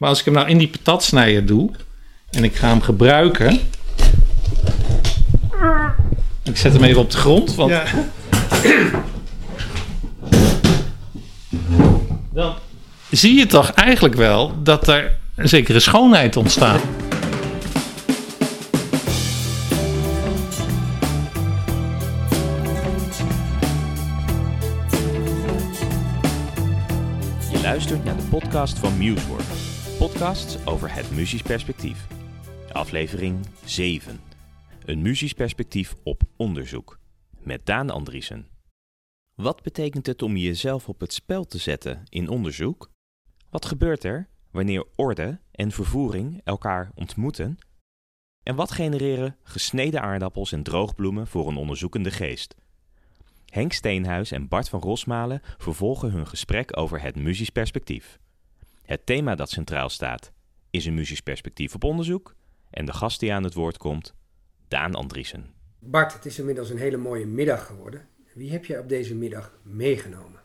Maar als ik hem nou in die patatsnijder doe en ik ga hem gebruiken. Ik zet hem even op de grond, want Ja. dan zie je toch eigenlijk wel dat er een zekere schoonheid ontstaat. Je luistert naar de podcast van Musework. Podcasts over het muzisch perspectief. Aflevering 7. Een muzisch perspectief op onderzoek. Met Daan Andriessen. Wat betekent het om jezelf op het spel te zetten in onderzoek? Wat gebeurt er wanneer orde en vervoering elkaar ontmoeten? En wat genereren gesneden aardappels en droogbloemen voor een onderzoekende geest? Henk Steenhuis en Bart van Rosmalen vervolgen hun gesprek over het muzisch perspectief. Het thema dat centraal staat is een muzisch perspectief op onderzoek en de gast die aan het woord komt, Daan Andriessen. Bart, het is inmiddels een hele mooie middag geworden. Wie heb jij op deze middag meegenomen?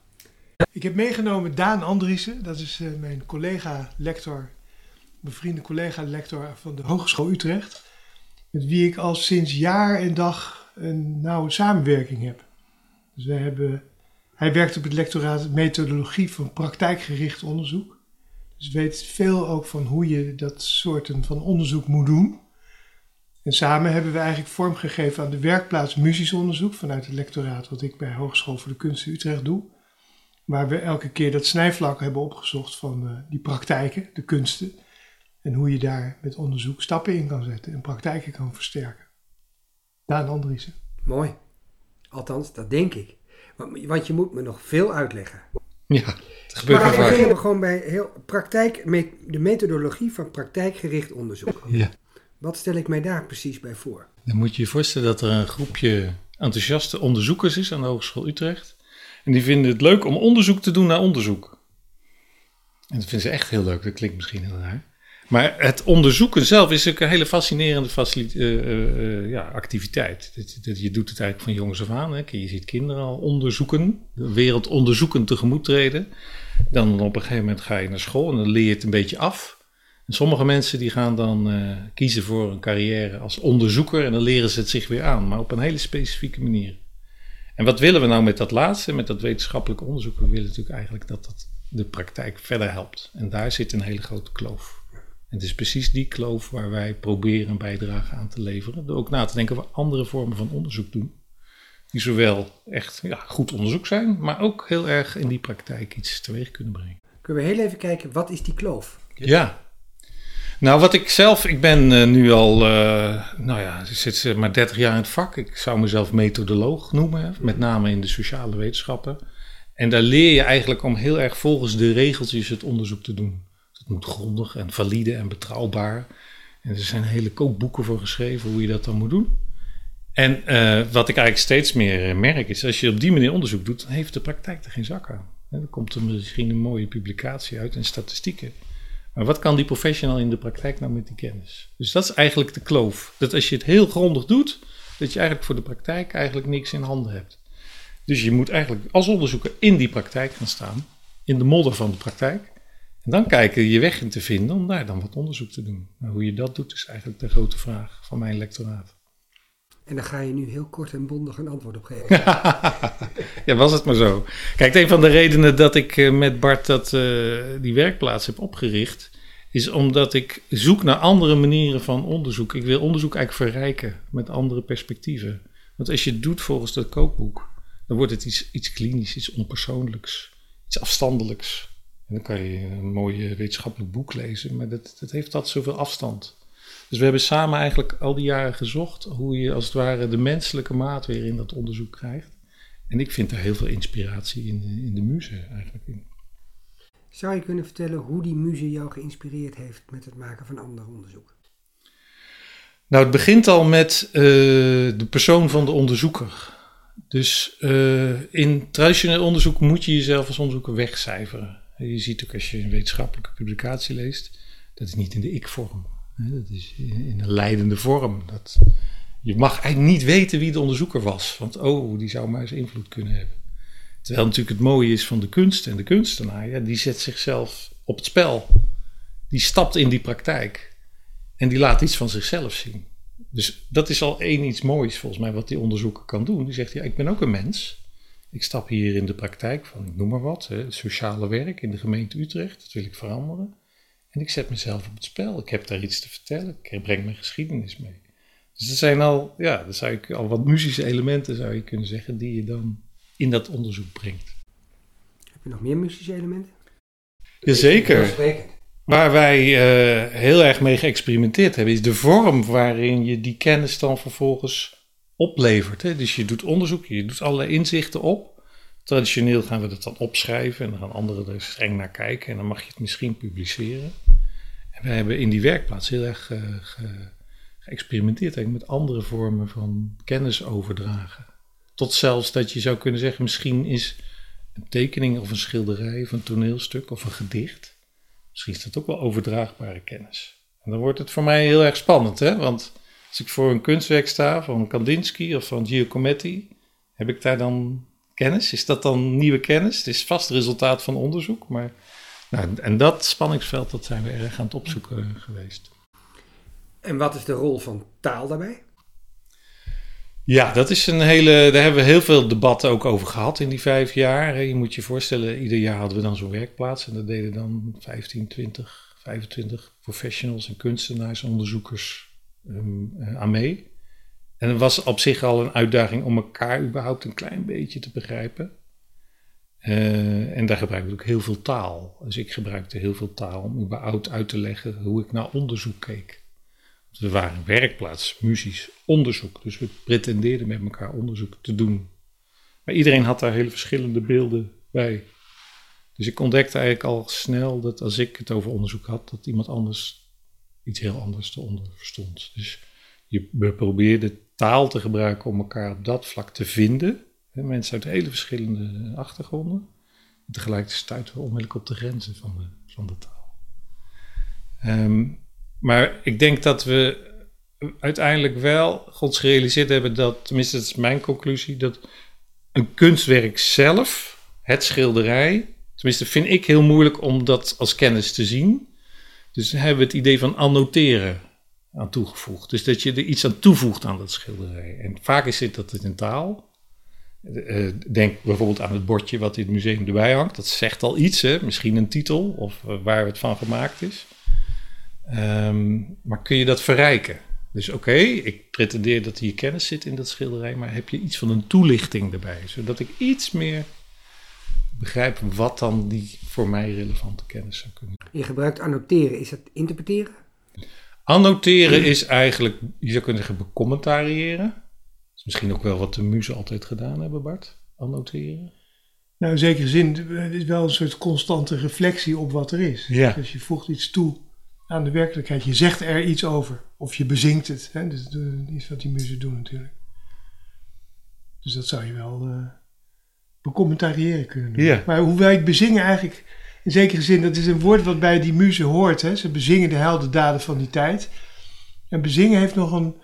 Ik heb meegenomen Daan Andriessen, dat is eh, mijn collega-lector, bevriende collega-lector van de Hogeschool Utrecht, met wie ik al sinds jaar en dag een nauwe samenwerking heb. Dus wij hebben, hij werkt op het lectoraat methodologie van praktijkgericht onderzoek. Dus weet veel ook van hoe je dat soorten van onderzoek moet doen. En samen hebben we eigenlijk vormgegeven aan de werkplaats muzisch onderzoek vanuit het lectoraat, wat ik bij Hogeschool voor de Kunsten Utrecht doe. Waar we elke keer dat snijvlak hebben opgezocht van eh, die praktijken, de kunsten. En hoe je daar met onderzoek stappen in kan zetten en praktijken kan versterken. Daan Andriessen. Mooi. Althans, dat denk ik. Want, want je moet me nog veel uitleggen. Ja, gebeurt Maar beginnen we gewoon bij heel praktijk, met de methodologie van praktijkgericht onderzoek. Ja. Wat stel ik mij daar precies bij voor? Dan moet je je voorstellen dat er een groepje enthousiaste onderzoekers is aan de Hogeschool Utrecht. En die vinden het leuk om onderzoek te doen naar onderzoek. En dat vinden ze echt heel leuk, dat klinkt misschien heel raar. Maar het onderzoeken zelf is ook een hele fascinerende eh, eh, eh, ja, activiteit. Dat, dat, je doet het eigenlijk van jongens af aan. Hè. Je ziet kinderen al onderzoeken, de wereld onderzoeken tegemoet treden. Dan op een gegeven moment ga je naar school en dan leer je het een beetje af. En sommige mensen die gaan dan eh, kiezen voor een carrière als onderzoeker en dan leren ze het zich weer aan, maar op een hele specifieke manier. En wat willen we nou met dat laatste, met dat wetenschappelijk onderzoek? We willen natuurlijk eigenlijk dat dat de praktijk verder helpt. En daar zit een hele grote kloof. En het is precies die kloof waar wij proberen een bijdrage aan te leveren. Door ook na te denken over andere vormen van onderzoek doen. Die zowel echt ja, goed onderzoek zijn, maar ook heel erg in die praktijk iets teweeg kunnen brengen. Kunnen we heel even kijken, wat is die kloof? Ja. Nou, wat ik zelf, ik ben eh, nu al, eh, nou ja, ik zit maar 30 jaar in het vak. Ik zou mezelf methodoloog noemen, met name in de sociale wetenschappen. En daar leer je eigenlijk om heel erg volgens de regeltjes het onderzoek te doen. Het moet grondig en valide en betrouwbaar. En er zijn hele kookboeken voor geschreven hoe je dat dan moet doen. En eh, wat ik eigenlijk steeds meer eh, merk is, als je op die manier onderzoek doet, dan heeft de praktijk er geen zak aan. Dan komt er misschien een mooie publicatie uit en statistieken. Maar wat kan die professional in de praktijk nou met die kennis? Dus dat is eigenlijk de kloof. Dat als je het heel grondig doet, dat je eigenlijk voor de praktijk eigenlijk niks in handen hebt. Dus je moet eigenlijk als onderzoeker in die praktijk gaan staan, in de modder van de praktijk. En dan kijken je weg in te vinden om daar dan wat onderzoek te doen. Nou, hoe je dat doet is eigenlijk de grote vraag van mijn lectoraat. En daar ga je nu heel kort en bondig een antwoord op geven. ja, was het maar zo. Kijk, een van de redenen dat ik eh, met Bart dat, eh, die werkplaats heb opgericht, is omdat ik zoek naar andere manieren van onderzoek. Ik wil onderzoek eigenlijk verrijken met andere perspectieven. Want als je het doet volgens dat kookboek, dan wordt het iets, iets klinisch, iets onpersoonlijks, iets afstandelijks. En dan kan je een mooi wetenschappelijk boek lezen, maar dat, dat heeft dat zoveel afstand. Dus we hebben samen eigenlijk al die jaren gezocht hoe je als het ware de menselijke maat weer in dat onderzoek krijgt. En ik vind er heel veel inspiratie in de, in de muze eigenlijk in. Zou je kunnen vertellen hoe die muze jou geïnspireerd heeft met het maken van ander onderzoek? Nou, het begint al met uh, de persoon van de onderzoeker. Dus uh, in traditioneel onderzoek moet je jezelf als onderzoeker wegcijferen. Je ziet ook als je een wetenschappelijke publicatie leest, dat is niet in de ik-vorm. Dat is in een leidende vorm. Dat, je mag eigenlijk niet weten wie de onderzoeker was. Want oh, die zou maar eens invloed kunnen hebben. Terwijl natuurlijk het mooie is van de kunst en de kunstenaar. Die zet zichzelf op het spel. Die stapt in die praktijk en die laat iets van zichzelf zien. Dus dat is al één iets moois volgens mij wat die onderzoeker kan doen. Die zegt, ja, ik ben ook een mens. Ik stap hier in de praktijk van, noem maar wat, hè, sociale werk in de gemeente Utrecht. Dat wil ik veranderen. En ik zet mezelf op het spel. Ik heb daar iets te vertellen. Ik breng mijn geschiedenis mee. Dus dat zijn al, ja, dat zou ik al wat muzische elementen zou je kunnen zeggen die je dan in dat onderzoek brengt. Heb je nog meer muzische elementen? Jazeker. Waar wij eh, heel erg mee geëxperimenteerd hebben, is de vorm waarin je die kennis dan vervolgens oplevert. Hè? Dus je doet onderzoek, je doet allerlei inzichten op. Traditioneel gaan we dat dan opschrijven en dan gaan anderen er streng naar kijken en dan mag je het misschien publiceren. En wij hebben in die werkplaats heel erg eh, ge- geëxperimenteerd met andere vormen van kennis overdragen. Tot zelfs dat je zou kunnen zeggen, misschien is een tekening of een schilderij of een toneelstuk of een gedicht Misschien is dat ook wel overdraagbare kennis. En dan wordt het voor mij heel erg spannend, hè? Want als ik voor een kunstwerk sta van Kandinsky of van Giacometti, heb ik daar dan kennis? Is dat dan nieuwe kennis? Het is vast resultaat van onderzoek, maar... Nou, en dat spanningsveld, dat zijn we erg aan het opzoeken geweest. En wat is de rol van taal daarbij? Ja, dat is een hele. Daar hebben we heel veel debatten ook over gehad in die vijf jaar. Je moet je voorstellen, ieder jaar hadden we dan zo'n werkplaats. En daar deden dan 15, 20, 25 professionals en kunstenaars, onderzoekers ehm, eh, aan mee. En het was op zich al een uitdaging om elkaar überhaupt een klein beetje te begrijpen. Eh, en daar gebruikte ik ook heel veel taal. Dus ik gebruikte heel veel taal om überhaupt uit te leggen hoe ik naar onderzoek keek. We waren werkplaats, muzisch onderzoek. Dus we pretendeerden met elkaar onderzoek te doen. Maar iedereen had daar hele verschillende beelden bij. Dus ik ontdekte eigenlijk al snel dat als ik het over onderzoek had, dat iemand anders iets heel anders eronder verstond. Dus je we probeerden taal te gebruiken om elkaar op dat vlak te vinden. Mensen uit hele verschillende achtergronden. En tegelijk stuiten we onmiddellijk op de grenzen van de, van de taal. Ehm, maar ik denk dat we uiteindelijk wel gods gerealiseerd hebben dat, tenminste dat is mijn conclusie, dat een kunstwerk zelf, het schilderij, tenminste vind ik heel moeilijk om dat als kennis te zien. Dus hebben we het idee van annoteren aan toegevoegd. Dus dat je er iets aan toevoegt aan dat schilderij. En vaak is dit dat het in taal. Eh, Denk bijvoorbeeld aan het bordje wat in het museum erbij hangt. Dat zegt al iets, hè? misschien een titel of eh, waar het van gemaakt is. Ehm, maar kun je dat verrijken? Dus oké, ik pretendeer dat hier kennis zit in dat schilderij, maar heb je iets van een toelichting erbij, zodat ik iets meer begrijp wat dan die voor mij relevante kennis zou kunnen. Je gebruikt annoteren. Is dat interpreteren? Annoteren is eigenlijk, je zou kunnen zeggen, becommentariëren. Dat is misschien ook wel wat de muzen altijd gedaan hebben, Bart. Annoteren. Nou, in zekere zin, het is wel een soort constante reflectie op wat er is. Ja. Dus je voegt iets toe aan de werkelijkheid. Je zegt er iets over. Of je bezingt het. Hè? Dus dat is wat die muzen doen natuurlijk. Dus dat zou je wel eh becommentariëren kunnen doen. Ja. Maar hoe wij het bezingen eigenlijk, in zekere zin, dat is een woord wat bij die muzen hoort. Hè? Ze bezingen de heldendaden van die tijd. En bezingen heeft nog een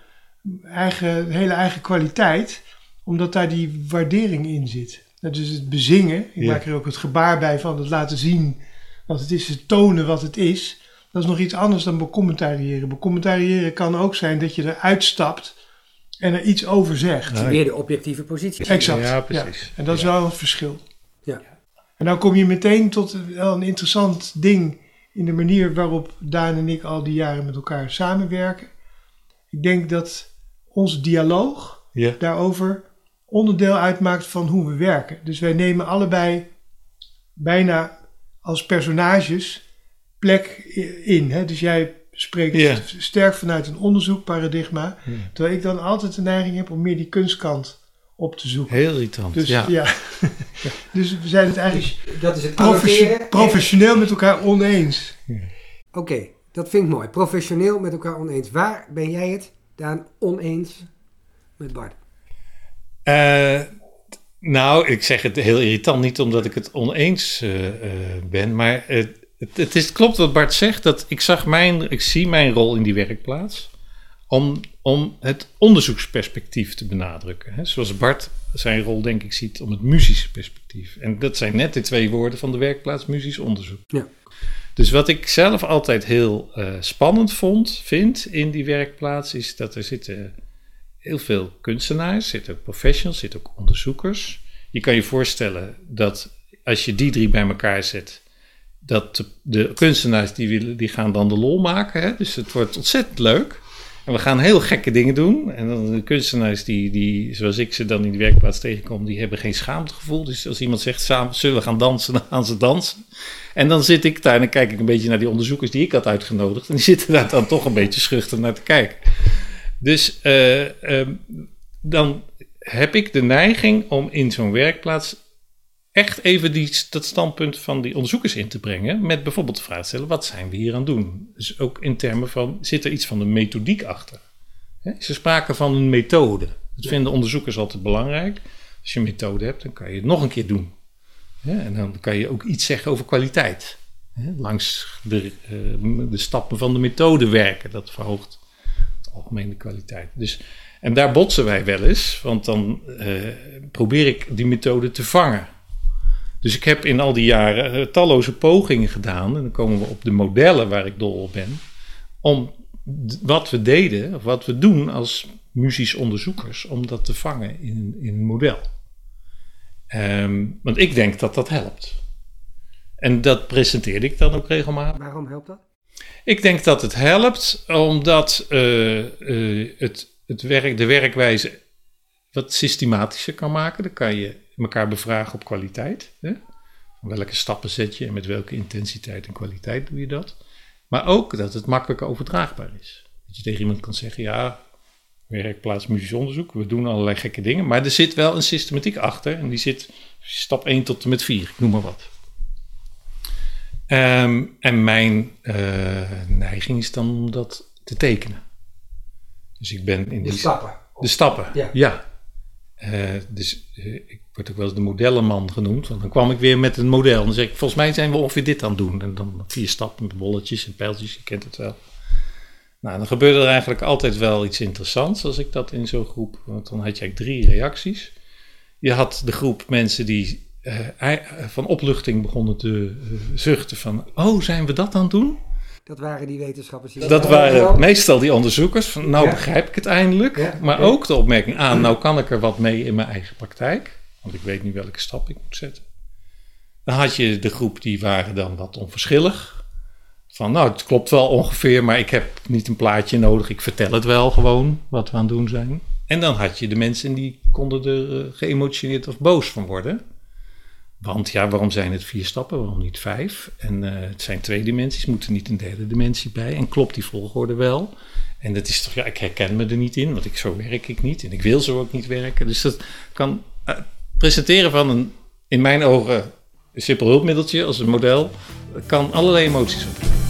eigen, hele eigen kwaliteit, omdat daar die waardering in zit. Dat is het bezingen. Ik Ja. maak er ook het gebaar bij van het laten zien wat het is, het tonen wat het is. Dat is nog iets anders dan becommentariëren. Becommentariëren kan ook zijn dat je eruit stapt en er iets over zegt. Ja. Weer de objectieve positie. Exact. Ja, precies. En dat is wel een verschil. Ja. En dan kom je meteen tot wel een interessant ding in de manier waarop Daan en ik al die jaren met elkaar samenwerken. Ik denk dat onze dialoog daarover onderdeel uitmaakt van hoe we werken. Dus wij nemen allebei bijna als personages plek in. Hè? Dus jij spreekt sterk vanuit een onderzoekparadigma, terwijl ik dan altijd de neiging heb om meer die kunstkant op te zoeken. Heel irritant. Dus ja. ja, dus we zijn het eigenlijk Dat is het profession- professioneel met elkaar oneens. Oké, dat vind ik mooi. Professioneel met elkaar oneens. Waar ben jij het, Daan, oneens met Bart? Eh, nou, ik zeg het heel irritant, niet omdat ik het oneens eh, eh, ben, maar het, het, het is, het klopt wat Bart zegt, dat ik, zag mijn, ik zie mijn rol in die werkplaats om, om het onderzoeksperspectief te benadrukken. Hè? Zoals Bart zijn rol denk ik ziet om het muzische perspectief. En dat zijn net de twee woorden van de werkplaats, muzisch onderzoek. Ja. Dus wat ik zelf altijd heel eh, spannend vond, vind in die werkplaats, is dat er zitten heel veel kunstenaars, zitten ook professionals, zitten ook onderzoekers. Je kan je voorstellen dat als je die drie bij elkaar zet, dat de, de kunstenaars die, willen, die gaan dan de lol maken. Hè? Dus het wordt ontzettend leuk. En we gaan heel gekke dingen doen. En dan de kunstenaars die, die, zoals ik ze dan in die werkplaats tegenkom, die hebben geen schaamtegevoel. Dus als iemand zegt, samen zullen we gaan dansen, dan gaan ze dansen. En dan zit ik daar en dan kijk ik een beetje naar die onderzoekers die ik had uitgenodigd. En die zitten daar dan toch een beetje schuchter naar te kijken. Dus uh, um, dan heb ik de neiging om in zo'n werkplaats echt even die, dat standpunt van die onderzoekers in te brengen. Met bijvoorbeeld de vraag te stellen: wat zijn we hier aan het doen? Dus ook in termen van: zit er iets van een methodiek achter? He, is er sprake van een methode? Dat vinden onderzoekers altijd belangrijk. Als je een methode hebt, dan kan je het nog een keer doen. en dan kan je ook iets zeggen over kwaliteit. langs de, uh, de stappen van de methode werken. Dat verhoogt de algemene kwaliteit. Dus, en daar botsen wij wel eens, want dan uh, probeer ik die methode te vangen. Dus ik heb in al die jaren uh, talloze pogingen gedaan. En dan komen we op de modellen waar ik dol op ben. Om wat we deden, of wat we doen als muzisch onderzoekers, om dat te vangen in, in een model. Um, want ik denk dat dat helpt. En dat presenteerde ik dan ook regelmatig. Waarom helpt dat? Ik denk dat het helpt omdat uh, uh, het, het werk, de werkwijze wat systematischer kan maken. Dan kan je elkaar bevragen op kwaliteit. Hè? Welke stappen zet je en met welke intensiteit en kwaliteit doe je dat? Maar ook dat het makkelijk overdraagbaar is. Dat je tegen iemand kan zeggen: ja, werkplaats muzisch onderzoek, we doen allerlei gekke dingen, maar er zit wel een systematiek achter en die zit stap 1 tot en met 4, ik noem maar wat. Um, en mijn uh, neiging is dan om dat te tekenen. Dus ik ben in de die stappen. De stappen, Ja. ja. Uh, dus uh, ik word ook wel eens de modellenman genoemd. Want dan kwam ik weer met een model. En dan zeg ik, volgens mij zijn we ongeveer dit aan het doen. En dan vier stappen met bolletjes en pijltjes, je kent het wel. Nou, dan gebeurde er eigenlijk altijd wel iets interessants als ik dat in zo'n groep... Want dan had je eigenlijk drie reacties. Je had de groep mensen die uh, van opluchting begonnen te zuchten van... Oh, zijn we dat aan het doen? Dat waren die wetenschappers. Die dat waren meestal die onderzoekers. Van, nou ja. begrijp ik het eindelijk. Ja, maar ja. ook de opmerking aan, nou kan ik er wat mee in mijn eigen praktijk. Want ik weet niet welke stap ik moet zetten. Dan had je de groep die waren dan wat onverschillig. Van nou, het klopt wel ongeveer, maar ik heb niet een plaatje nodig. Ik vertel het wel gewoon wat we aan het doen zijn. En dan had je de mensen die konden er uh, geëmotioneerd of boos van worden. Want ja, waarom zijn het vier stappen, waarom niet vijf? En uh, het zijn twee dimensies, moet er niet een derde dimensie bij? En klopt die volgorde wel? En dat is toch, ja, ik herken me er niet in, want ik, zo werk ik niet. En ik wil zo ook niet werken. Dus dat kan uh, presenteren van een, in mijn ogen, een simpel hulpmiddeltje als een model, kan allerlei emoties op.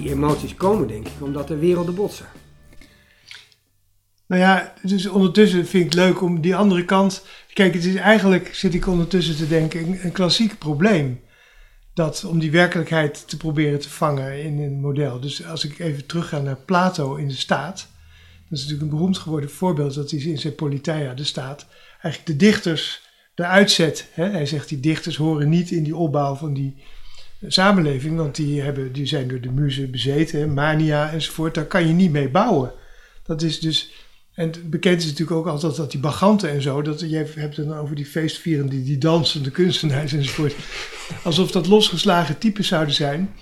die emoties komen, denk ik, omdat de werelden botsen. Nou ja, dus ondertussen vind ik het leuk om die andere kant. Kijk, het is eigenlijk, zit ik ondertussen te denken, een, klassiek probleem. Dat om die werkelijkheid te proberen te vangen in een model. Dus als ik even terugga naar Plato in de staat. Dat is natuurlijk een beroemd geworden voorbeeld dat hij in zijn Politeia, de staat, eigenlijk de dichters eruit zet. Hè? Hij zegt die dichters horen niet in die opbouw van die samenleving, want die, hebben, die zijn door de muze bezeten, mania enzovoort. Daar kan je niet mee bouwen. Dat is dus, en bekend is natuurlijk ook altijd dat die baganten en zo, dat je hebt het dan over die feestvierende, die dansende kunstenaars enzovoort, alsof dat losgeslagen types zouden zijn.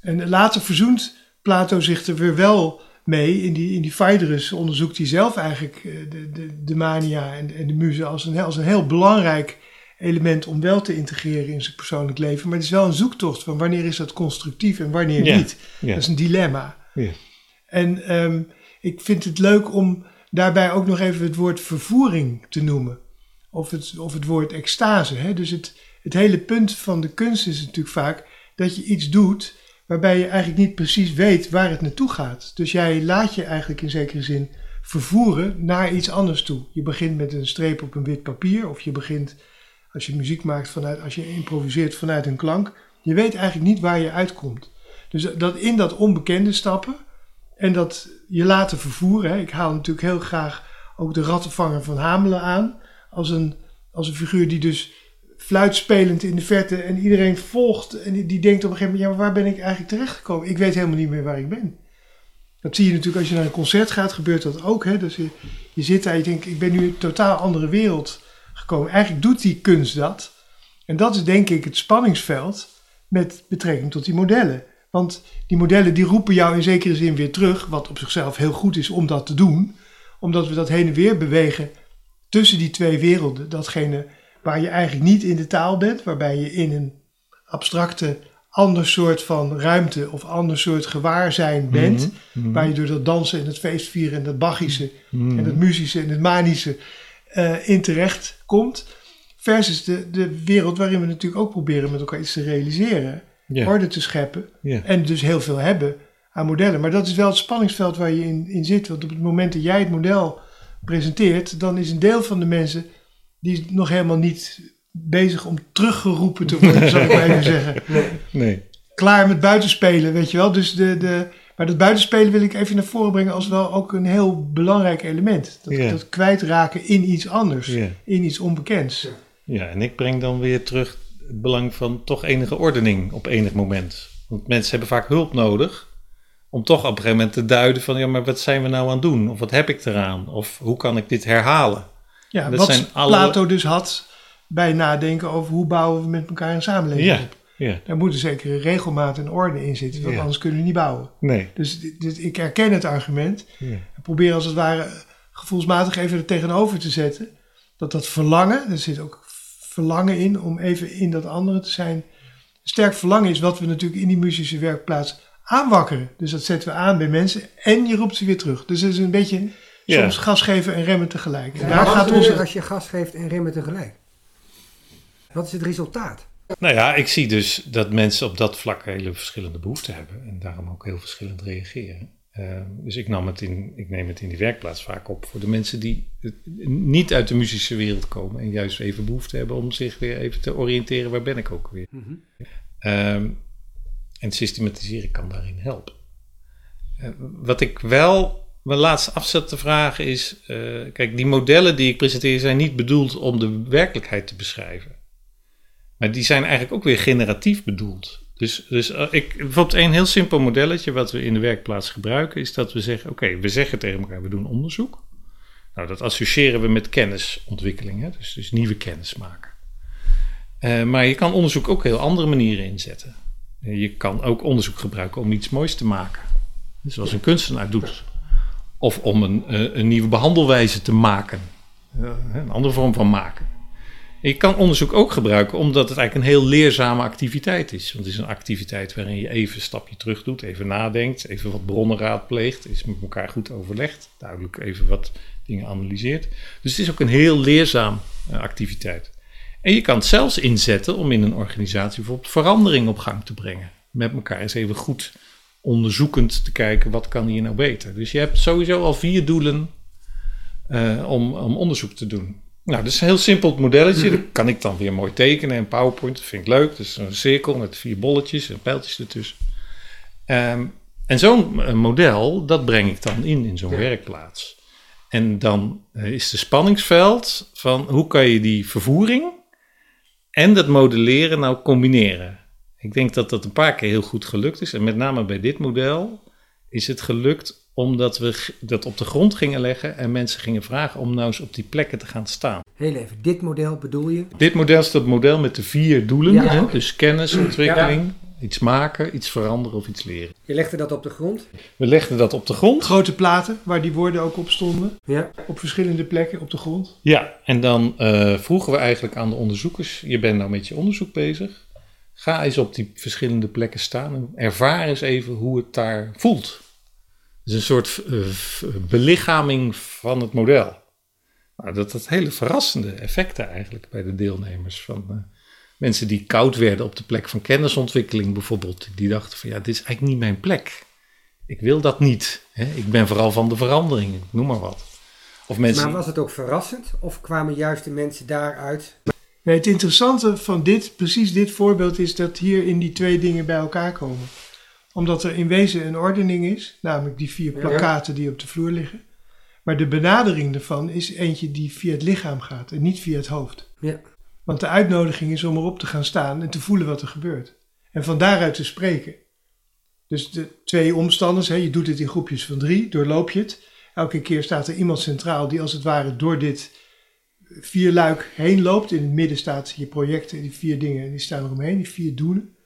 En later verzoent Plato zich er weer wel mee. In die, in die Phaedrus onderzoekt hij zelf eigenlijk de, de, de mania en, en de muze als een, als een heel belangrijk element om wel te integreren in zijn persoonlijk leven. Maar het is wel een zoektocht van wanneer is dat constructief en wanneer Ja, niet. ja. Dat is een dilemma. Ja. En ehm, ik vind het leuk om daarbij ook nog even het woord vervoering te noemen. Of het, of het woord extase. Hè? Dus het, het hele punt van de kunst is natuurlijk vaak dat je iets doet waarbij je eigenlijk niet precies weet waar het naartoe gaat. Dus jij laat je eigenlijk in zekere zin vervoeren naar iets anders toe. Je begint met een streep op een wit papier of je begint als je muziek maakt vanuit, als je improviseert vanuit een klank. Je weet eigenlijk niet waar je uitkomt. Dus dat in dat onbekende stappen en dat je laten vervoeren. Ik haal natuurlijk heel graag ook de rattenvanger van Hamelen aan. Als een, als een figuur die dus fluitspelend in de verte en iedereen volgt. En die, denkt op een gegeven moment, ja, waar ben ik eigenlijk terechtgekomen? Ik weet helemaal niet meer waar ik ben. Dat zie je natuurlijk als je naar een concert gaat, gebeurt dat ook. Hè? Dus je, je zit daar, je denkt, ik ben nu in een totaal andere wereld gekomen. Eigenlijk doet die kunst dat. En dat is denk ik het spanningsveld met betrekking tot die modellen. Want die modellen die roepen jou in zekere zin weer terug, wat op zichzelf heel goed is om dat te doen. Omdat we dat heen en weer bewegen tussen die twee werelden. Datgene waar je eigenlijk niet in de taal bent, waarbij je in een abstracte ander soort van ruimte of ander soort gewaarzijn bent. Mhm. Waar je door dat dansen en het feestvieren en dat Bachische Mhm. en het muzische en het manische eh, in terecht komt. Versus de, de wereld waarin we natuurlijk ook proberen met elkaar iets te realiseren. Ja. Orde te scheppen. En dus heel veel hebben aan modellen. Maar dat is wel het spanningsveld waar je in, in zit. Want op het moment dat jij het model presenteert, dan is een deel van de mensen die is nog helemaal niet bezig om teruggeroepen te worden, zou ik maar even zeggen. Nee. Klaar met buitenspelen, weet je wel. Dus de, de, maar dat buitenspelen wil ik even naar voren brengen als wel ook een heel belangrijk element. Dat, Ja. dat kwijtraken in iets anders, Ja. in iets onbekends. Ja, en ik breng dan weer terug het belang van toch enige ordening op enig moment. Want mensen hebben vaak hulp nodig om toch op een gegeven moment te duiden van ja, maar wat zijn we nou aan het doen? Of wat heb ik eraan? Of hoe kan ik dit herhalen? Ja, Dat wat zijn alle- Plato dus had bij nadenken over hoe bouwen we met elkaar een samenleving Ja, op. ja, Daar moet een zekere regelmaat en orde in zitten, want Ja. anders kunnen we niet bouwen. nee. Dus, dus ik herken het argument. Ja. En probeer als het ware gevoelsmatig even er tegenover te zetten. Dat dat verlangen, er zit ook verlangen in om even in dat andere te zijn. Een sterk verlangen is wat we natuurlijk in die muzische werkplaats aanwakkeren. Dus dat zetten we aan bij mensen en je roept ze weer terug. Dus het is een beetje Ja. soms gas geven en remmen tegelijk. En daar wat gaat gebeurt er onze... als je gas geeft en remmen tegelijk? Wat is het resultaat? Nou ja, ik zie dus dat mensen op dat vlak hele verschillende behoeften hebben en daarom ook heel verschillend reageren. Eh, dus ik, nam het in, ik neem het in die werkplaats vaak op voor de mensen die niet uit de muzische wereld komen en juist even behoefte hebben om zich weer even te oriënteren, waar ben ik ook weer. Ehm, en systematiseren kan daarin helpen. Eh, wat ik wel mijn laatste afzet te vragen is, eh, kijk, die modellen die ik presenteer zijn niet bedoeld om de werkelijkheid te beschrijven. Maar die zijn eigenlijk ook weer generatief bedoeld. Dus, dus eh, ik, bijvoorbeeld een heel simpel modelletje wat we in de werkplaats gebruiken, is dat we zeggen: Oké, we zeggen tegen elkaar, we doen onderzoek. Nou, dat associëren we met kennisontwikkeling, hè? Dus, dus nieuwe kennis maken. Eh, maar je kan onderzoek ook heel andere manieren inzetten. Eh, Je kan ook onderzoek gebruiken om iets moois te maken. Dus zoals een kunstenaar doet. Of om een, een nieuwe behandelwijze te maken. Een andere vorm van maken. Je kan onderzoek ook gebruiken omdat het eigenlijk een heel leerzame activiteit is. Want het is een activiteit waarin je even een stapje terug doet, even nadenkt, even wat bronnen raadpleegt, is met elkaar goed overlegd, duidelijk even wat dingen analyseert. Dus het is ook een heel leerzaam eh, activiteit. En je kan het zelfs inzetten om in een organisatie bijvoorbeeld verandering op gang te brengen. Met elkaar eens even goed onderzoekend te kijken wat kan hier nou beter. Dus je hebt sowieso al vier doelen eh, om, om onderzoek te doen. Nou, dat is een heel simpel modelletje. Dat kan ik dan weer mooi tekenen in PowerPoint. Dat vind ik leuk. Dus een cirkel met vier bolletjes en pijltjes ertussen. Ehm, en zo'n eh, model, dat breng ik dan in in zo'n werkplaats. En dan eh, is de spanningsveld van hoe kan je die vervoering en dat modelleren nou combineren. Ik denk dat dat een paar keer heel goed gelukt is. En met name bij dit model is het gelukt omdat we dat op de grond gingen leggen en mensen gingen vragen om nou eens op die plekken te gaan staan. Heel even, dit model bedoel je? Dit model is dat model met de vier doelen. Ja, hè? Dus kennis, ontwikkeling, iets maken, iets veranderen of iets leren. Je legde dat op de grond? We legden dat op de grond. Grote platen, waar die woorden ook op stonden. Ja. Op verschillende plekken op de grond. Ja, en dan eh, vroegen we eigenlijk aan de onderzoekers: je bent nou met je onderzoek bezig. Ga eens op die verschillende plekken staan en ervaar eens even hoe het daar voelt. Is een soort eh, belichaming van het model. Nou, dat had hele verrassende effecten eigenlijk bij de deelnemers. Van eh, mensen die koud werden op de plek van kennisontwikkeling bijvoorbeeld. Die dachten van ja, dit is eigenlijk niet mijn plek. Ik wil dat niet. Hè? Ik ben vooral van de verandering, ik noem maar wat. Of mensen... Maar was het ook verrassend? Of kwamen juist de mensen daaruit? Nee, het interessante van dit, precies dit voorbeeld, is dat hier in die twee dingen bij elkaar komen. Omdat er in wezen een ordening is, namelijk die vier Ja. plakkaten die op de vloer liggen. Maar de benadering ervan is eentje die via het lichaam gaat en niet via het hoofd. Ja. Want de uitnodiging is om erop te gaan staan en te voelen wat er gebeurt. En van daaruit te spreken. Dus de twee omstanders, hè, je doet het in groepjes van drie, doorloop je het. Elke keer staat er iemand centraal die als het ware door dit vierluik heen loopt. In het midden staat je projecten, die vier dingen, die staan eromheen, die vier doelen.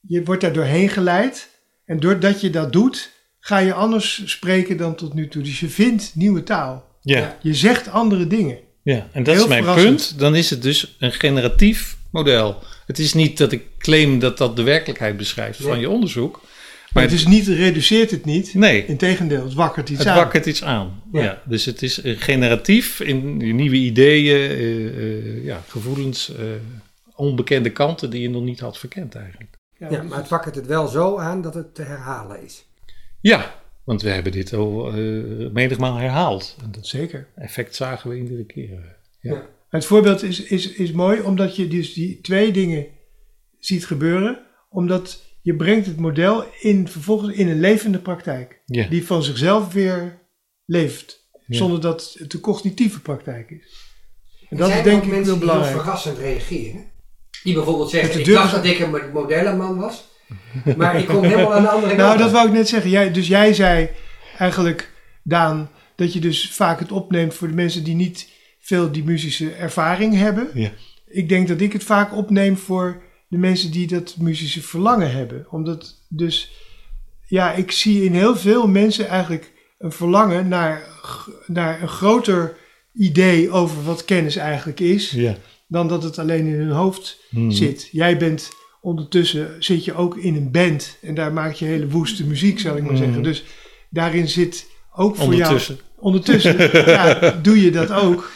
Je wordt daar doorheen geleid. En doordat je dat doet, ga je anders spreken dan tot nu toe. Dus je vindt nieuwe taal. Ja, Je zegt andere dingen. ja. en dat Heel is mijn verrassend. punt. Dan is het dus een generatief model. Het is niet dat ik claim dat dat de werkelijkheid beschrijft van je onderzoek. Maar het is niet, reduceert het niet. Nee, Integendeel, het wakkert iets het aan. wakkert iets aan. Ja. Ja. dus het is generatief in nieuwe ideeën, eh, eh, ja, gevoelens, eh, onbekende kanten die je nog niet had verkend eigenlijk. Ja, Ja, maar het wakkert het wel zo aan dat het te herhalen is. Ja, want we hebben dit al eh menigmaal herhaald. En dat Zeker. effect zagen we iedere keer. Ja. Het voorbeeld is, is, is mooi omdat je dus die twee dingen ziet gebeuren. Omdat je brengt het model in, vervolgens in een levende praktijk. Ja. Die van zichzelf weer leeft. Ja. Zonder dat het een cognitieve praktijk is. En dat is denk ook ik mensen heel die belangrijk. heel verrassend reageren. Die bijvoorbeeld de ik deur dacht dat ik een modellenman was. Maar ik kom helemaal aan de andere kant. Nou, dat wou ik net zeggen. Jij, dus jij zei eigenlijk, Daan, dat je dus vaak het opneemt voor de mensen die niet veel die muzische ervaring hebben. Ja. Ik denk dat ik het vaak opneem voor de mensen die dat muzische verlangen hebben. Omdat dus, ja, ik zie in heel veel mensen eigenlijk een verlangen naar, naar een groter idee over wat kennis eigenlijk is. Ja. Dan dat het alleen in hun hoofd Hmm. zit. Jij bent ondertussen zit je ook in een band en daar maak je hele woeste muziek, zal ik maar Mhm. zeggen. Dus daarin zit ook voor Ondertussen. jou. Ondertussen. ja, doe je dat ook.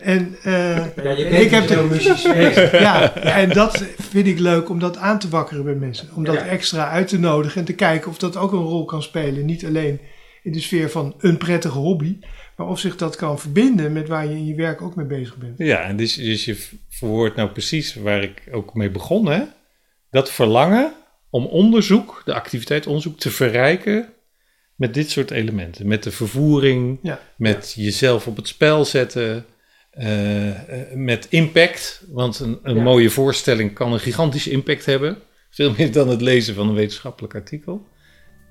En eh, Ja, je ik heb dus de- bezig. ja, en dat vind ik leuk om dat aan te wakkeren bij mensen. Om dat Ja. extra uit te nodigen en te kijken of dat ook een rol kan spelen. Niet alleen in de sfeer van een prettige hobby, maar of zich dat kan verbinden met waar je in je werk ook mee bezig bent. Ja, en dus, dus je verwoordt nou precies waar ik ook mee begon. Hè? Dat verlangen om onderzoek, de activiteit onderzoek, te verrijken met dit soort elementen. Met de vervoering, Ja. met jezelf op het spel zetten, eh, eh, met impact. Want een, een Ja. mooie voorstelling kan een gigantische impact hebben. Veel meer dan het lezen van een wetenschappelijk artikel.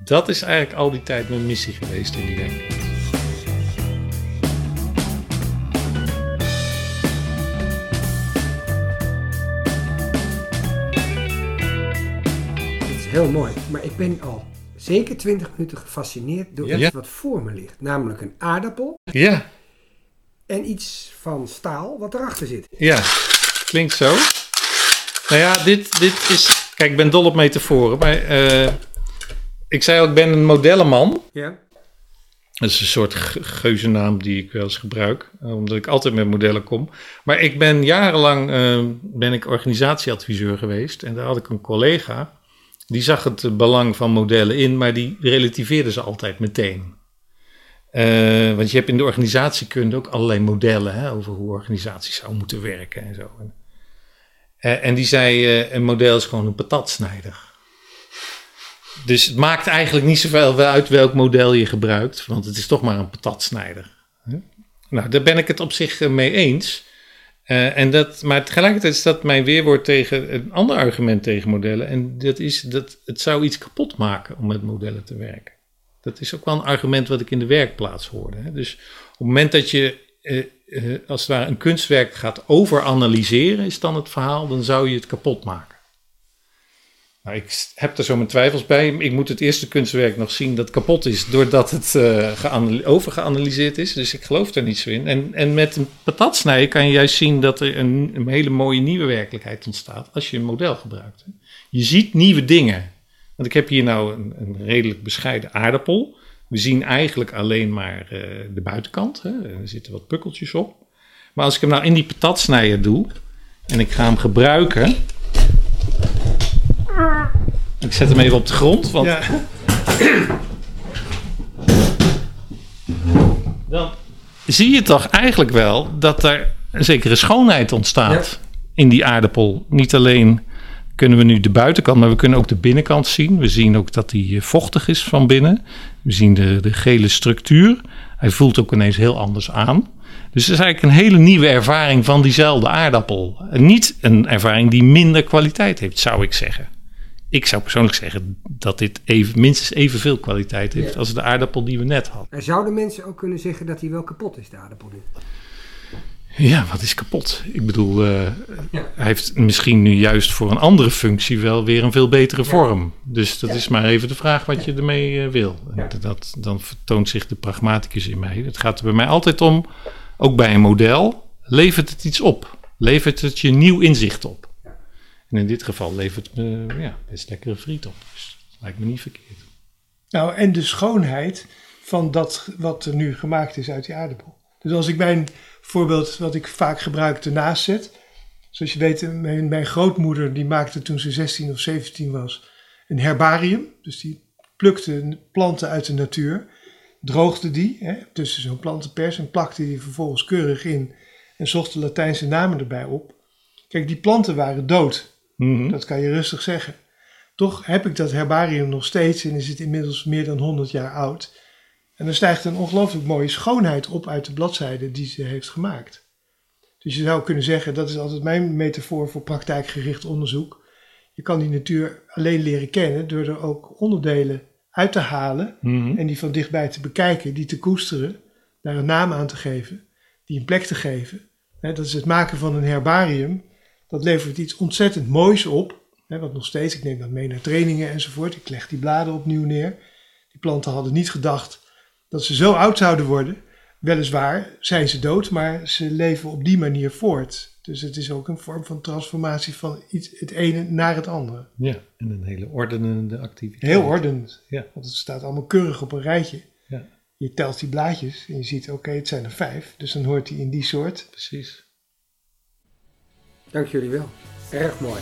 Dat is eigenlijk al die tijd mijn missie geweest in die werk. Het is heel mooi. Maar ik ben al zeker 20 minuten gefascineerd door Ja. iets wat voor me ligt. Namelijk een aardappel Ja, en iets van staal wat erachter zit. Ja, klinkt zo. Nou ja, dit, dit is... Kijk, ik ben dol op metaforen, maar... eh, ik zei al, ik ben een modellenman. Ja. Dat is een soort ge- geuzennaam die ik wel eens gebruik, eh, omdat ik altijd met modellen kom. Maar ik ben jarenlang eh, ben ik organisatieadviseur geweest en daar had ik een collega. Die zag het belang van modellen in, maar die relativeerde ze altijd meteen. Eh, want je hebt in de organisatiekunde ook allerlei modellen hè, over hoe organisaties zouden moeten werken en zo. En die zei, een model is gewoon een patatsnijder. Dus het maakt eigenlijk niet zoveel uit welk model je gebruikt, want het is toch maar een patatsnijder. Nou, daar ben ik het op zich eh, mee eens. Eh, en dat, maar tegelijkertijd is dat mijn weerwoord tegen een ander argument tegen modellen. En dat is dat het zou iets kapot maken om met modellen te werken. Dat is ook wel een argument wat ik in de werkplaats hoorde. Hè? Dus op het moment dat je eh, als het ware een kunstwerk gaat overanalyseren, is dan het verhaal, dan zou je het kapot maken. Nou, ik heb er zo mijn twijfels bij. Ik moet het eerste kunstwerk nog zien dat kapot is doordat het eh, geanal- overgeanalyseerd is. Dus ik geloof er niet zo in. En, en met een patatsnijden kan je juist zien dat er een, een hele mooie nieuwe werkelijkheid ontstaat als je een model gebruikt. Je ziet nieuwe dingen. Want ik heb hier nou een, een redelijk bescheiden aardappel. We zien eigenlijk alleen maar eh, de buitenkant. Hè. Er zitten wat pukkeltjes op. Maar als ik hem nou in die patatsnijer doe en ik ga hem gebruiken. Ik zet hem even op de grond, want Ja, dan zie je toch eigenlijk wel dat er een zekere schoonheid ontstaat in die aardappel. Niet alleen kunnen we nu de buitenkant, maar we kunnen ook de binnenkant zien. We zien ook dat die eh, vochtig is van binnen. We zien de, de gele structuur Hij voelt ook ineens heel anders aan. Dus het is eigenlijk een hele nieuwe ervaring van diezelfde aardappel. En niet een ervaring die minder kwaliteit heeft, zou ik zeggen. Ik zou persoonlijk zeggen dat dit even, minstens evenveel kwaliteit heeft Ja. als de aardappel die we net hadden. En zouden mensen ook kunnen zeggen dat hij wel kapot is, de aardappel nu? Ja, wat is kapot? Ik bedoel, eh, Ja. hij heeft misschien nu juist voor een andere functie wel weer een veel betere vorm. Dus dat Ja. is maar even de vraag wat je ermee eh, wil. Dat, dan vertoont zich de pragmaticus in mij. Het gaat er bij mij altijd om, ook bij een model, levert het iets op? Levert het je nieuw inzicht op? En in dit geval levert me ja, best lekkere friet op. Dus dat lijkt me niet verkeerd. Nou, en de schoonheid van dat wat er nu gemaakt is uit die aardappel. Dus als ik mijn voorbeeld, wat ik vaak gebruik, ernaast zet. Zoals je weet, mijn, mijn grootmoeder die maakte toen ze 16 of 17 was een herbarium. Dus die plukte planten uit de natuur, droogde die hè, tussen zo'n plantenpers en plakte die vervolgens keurig in en zocht de Latijnse namen erbij op. Kijk, die planten waren dood. Mhm. Dat kan je rustig zeggen. Toch heb ik dat herbarium nog steeds en is het inmiddels meer dan 100 jaar oud. En er stijgt een ongelooflijk mooie schoonheid op uit de bladzijden die ze heeft gemaakt. Dus je zou kunnen zeggen, dat is altijd mijn metafoor voor praktijkgericht onderzoek. Je kan die natuur alleen leren kennen door er ook onderdelen uit te halen Mhm. en die van dichtbij te bekijken, die te koesteren, daar een naam aan te geven, die een plek te geven. Dat is het maken van een herbarium. Dat levert iets ontzettend moois op. Hè, want nog steeds, ik neem dat mee naar trainingen enzovoort. Ik leg die bladen opnieuw neer. Die planten hadden niet gedacht dat ze zo oud zouden worden. Weliswaar zijn ze dood, maar ze leven op die manier voort. Dus het is ook een vorm van transformatie van iets, het ene naar het andere. Ja, en een hele ordenende activiteit. Heel ordenend. Ja. Want het staat allemaal keurig op een rijtje. Ja. Je telt die blaadjes en je ziet, oké, het zijn er vijf. Dus dan hoort hij in die soort. Precies. Dank jullie wel. Erg mooi.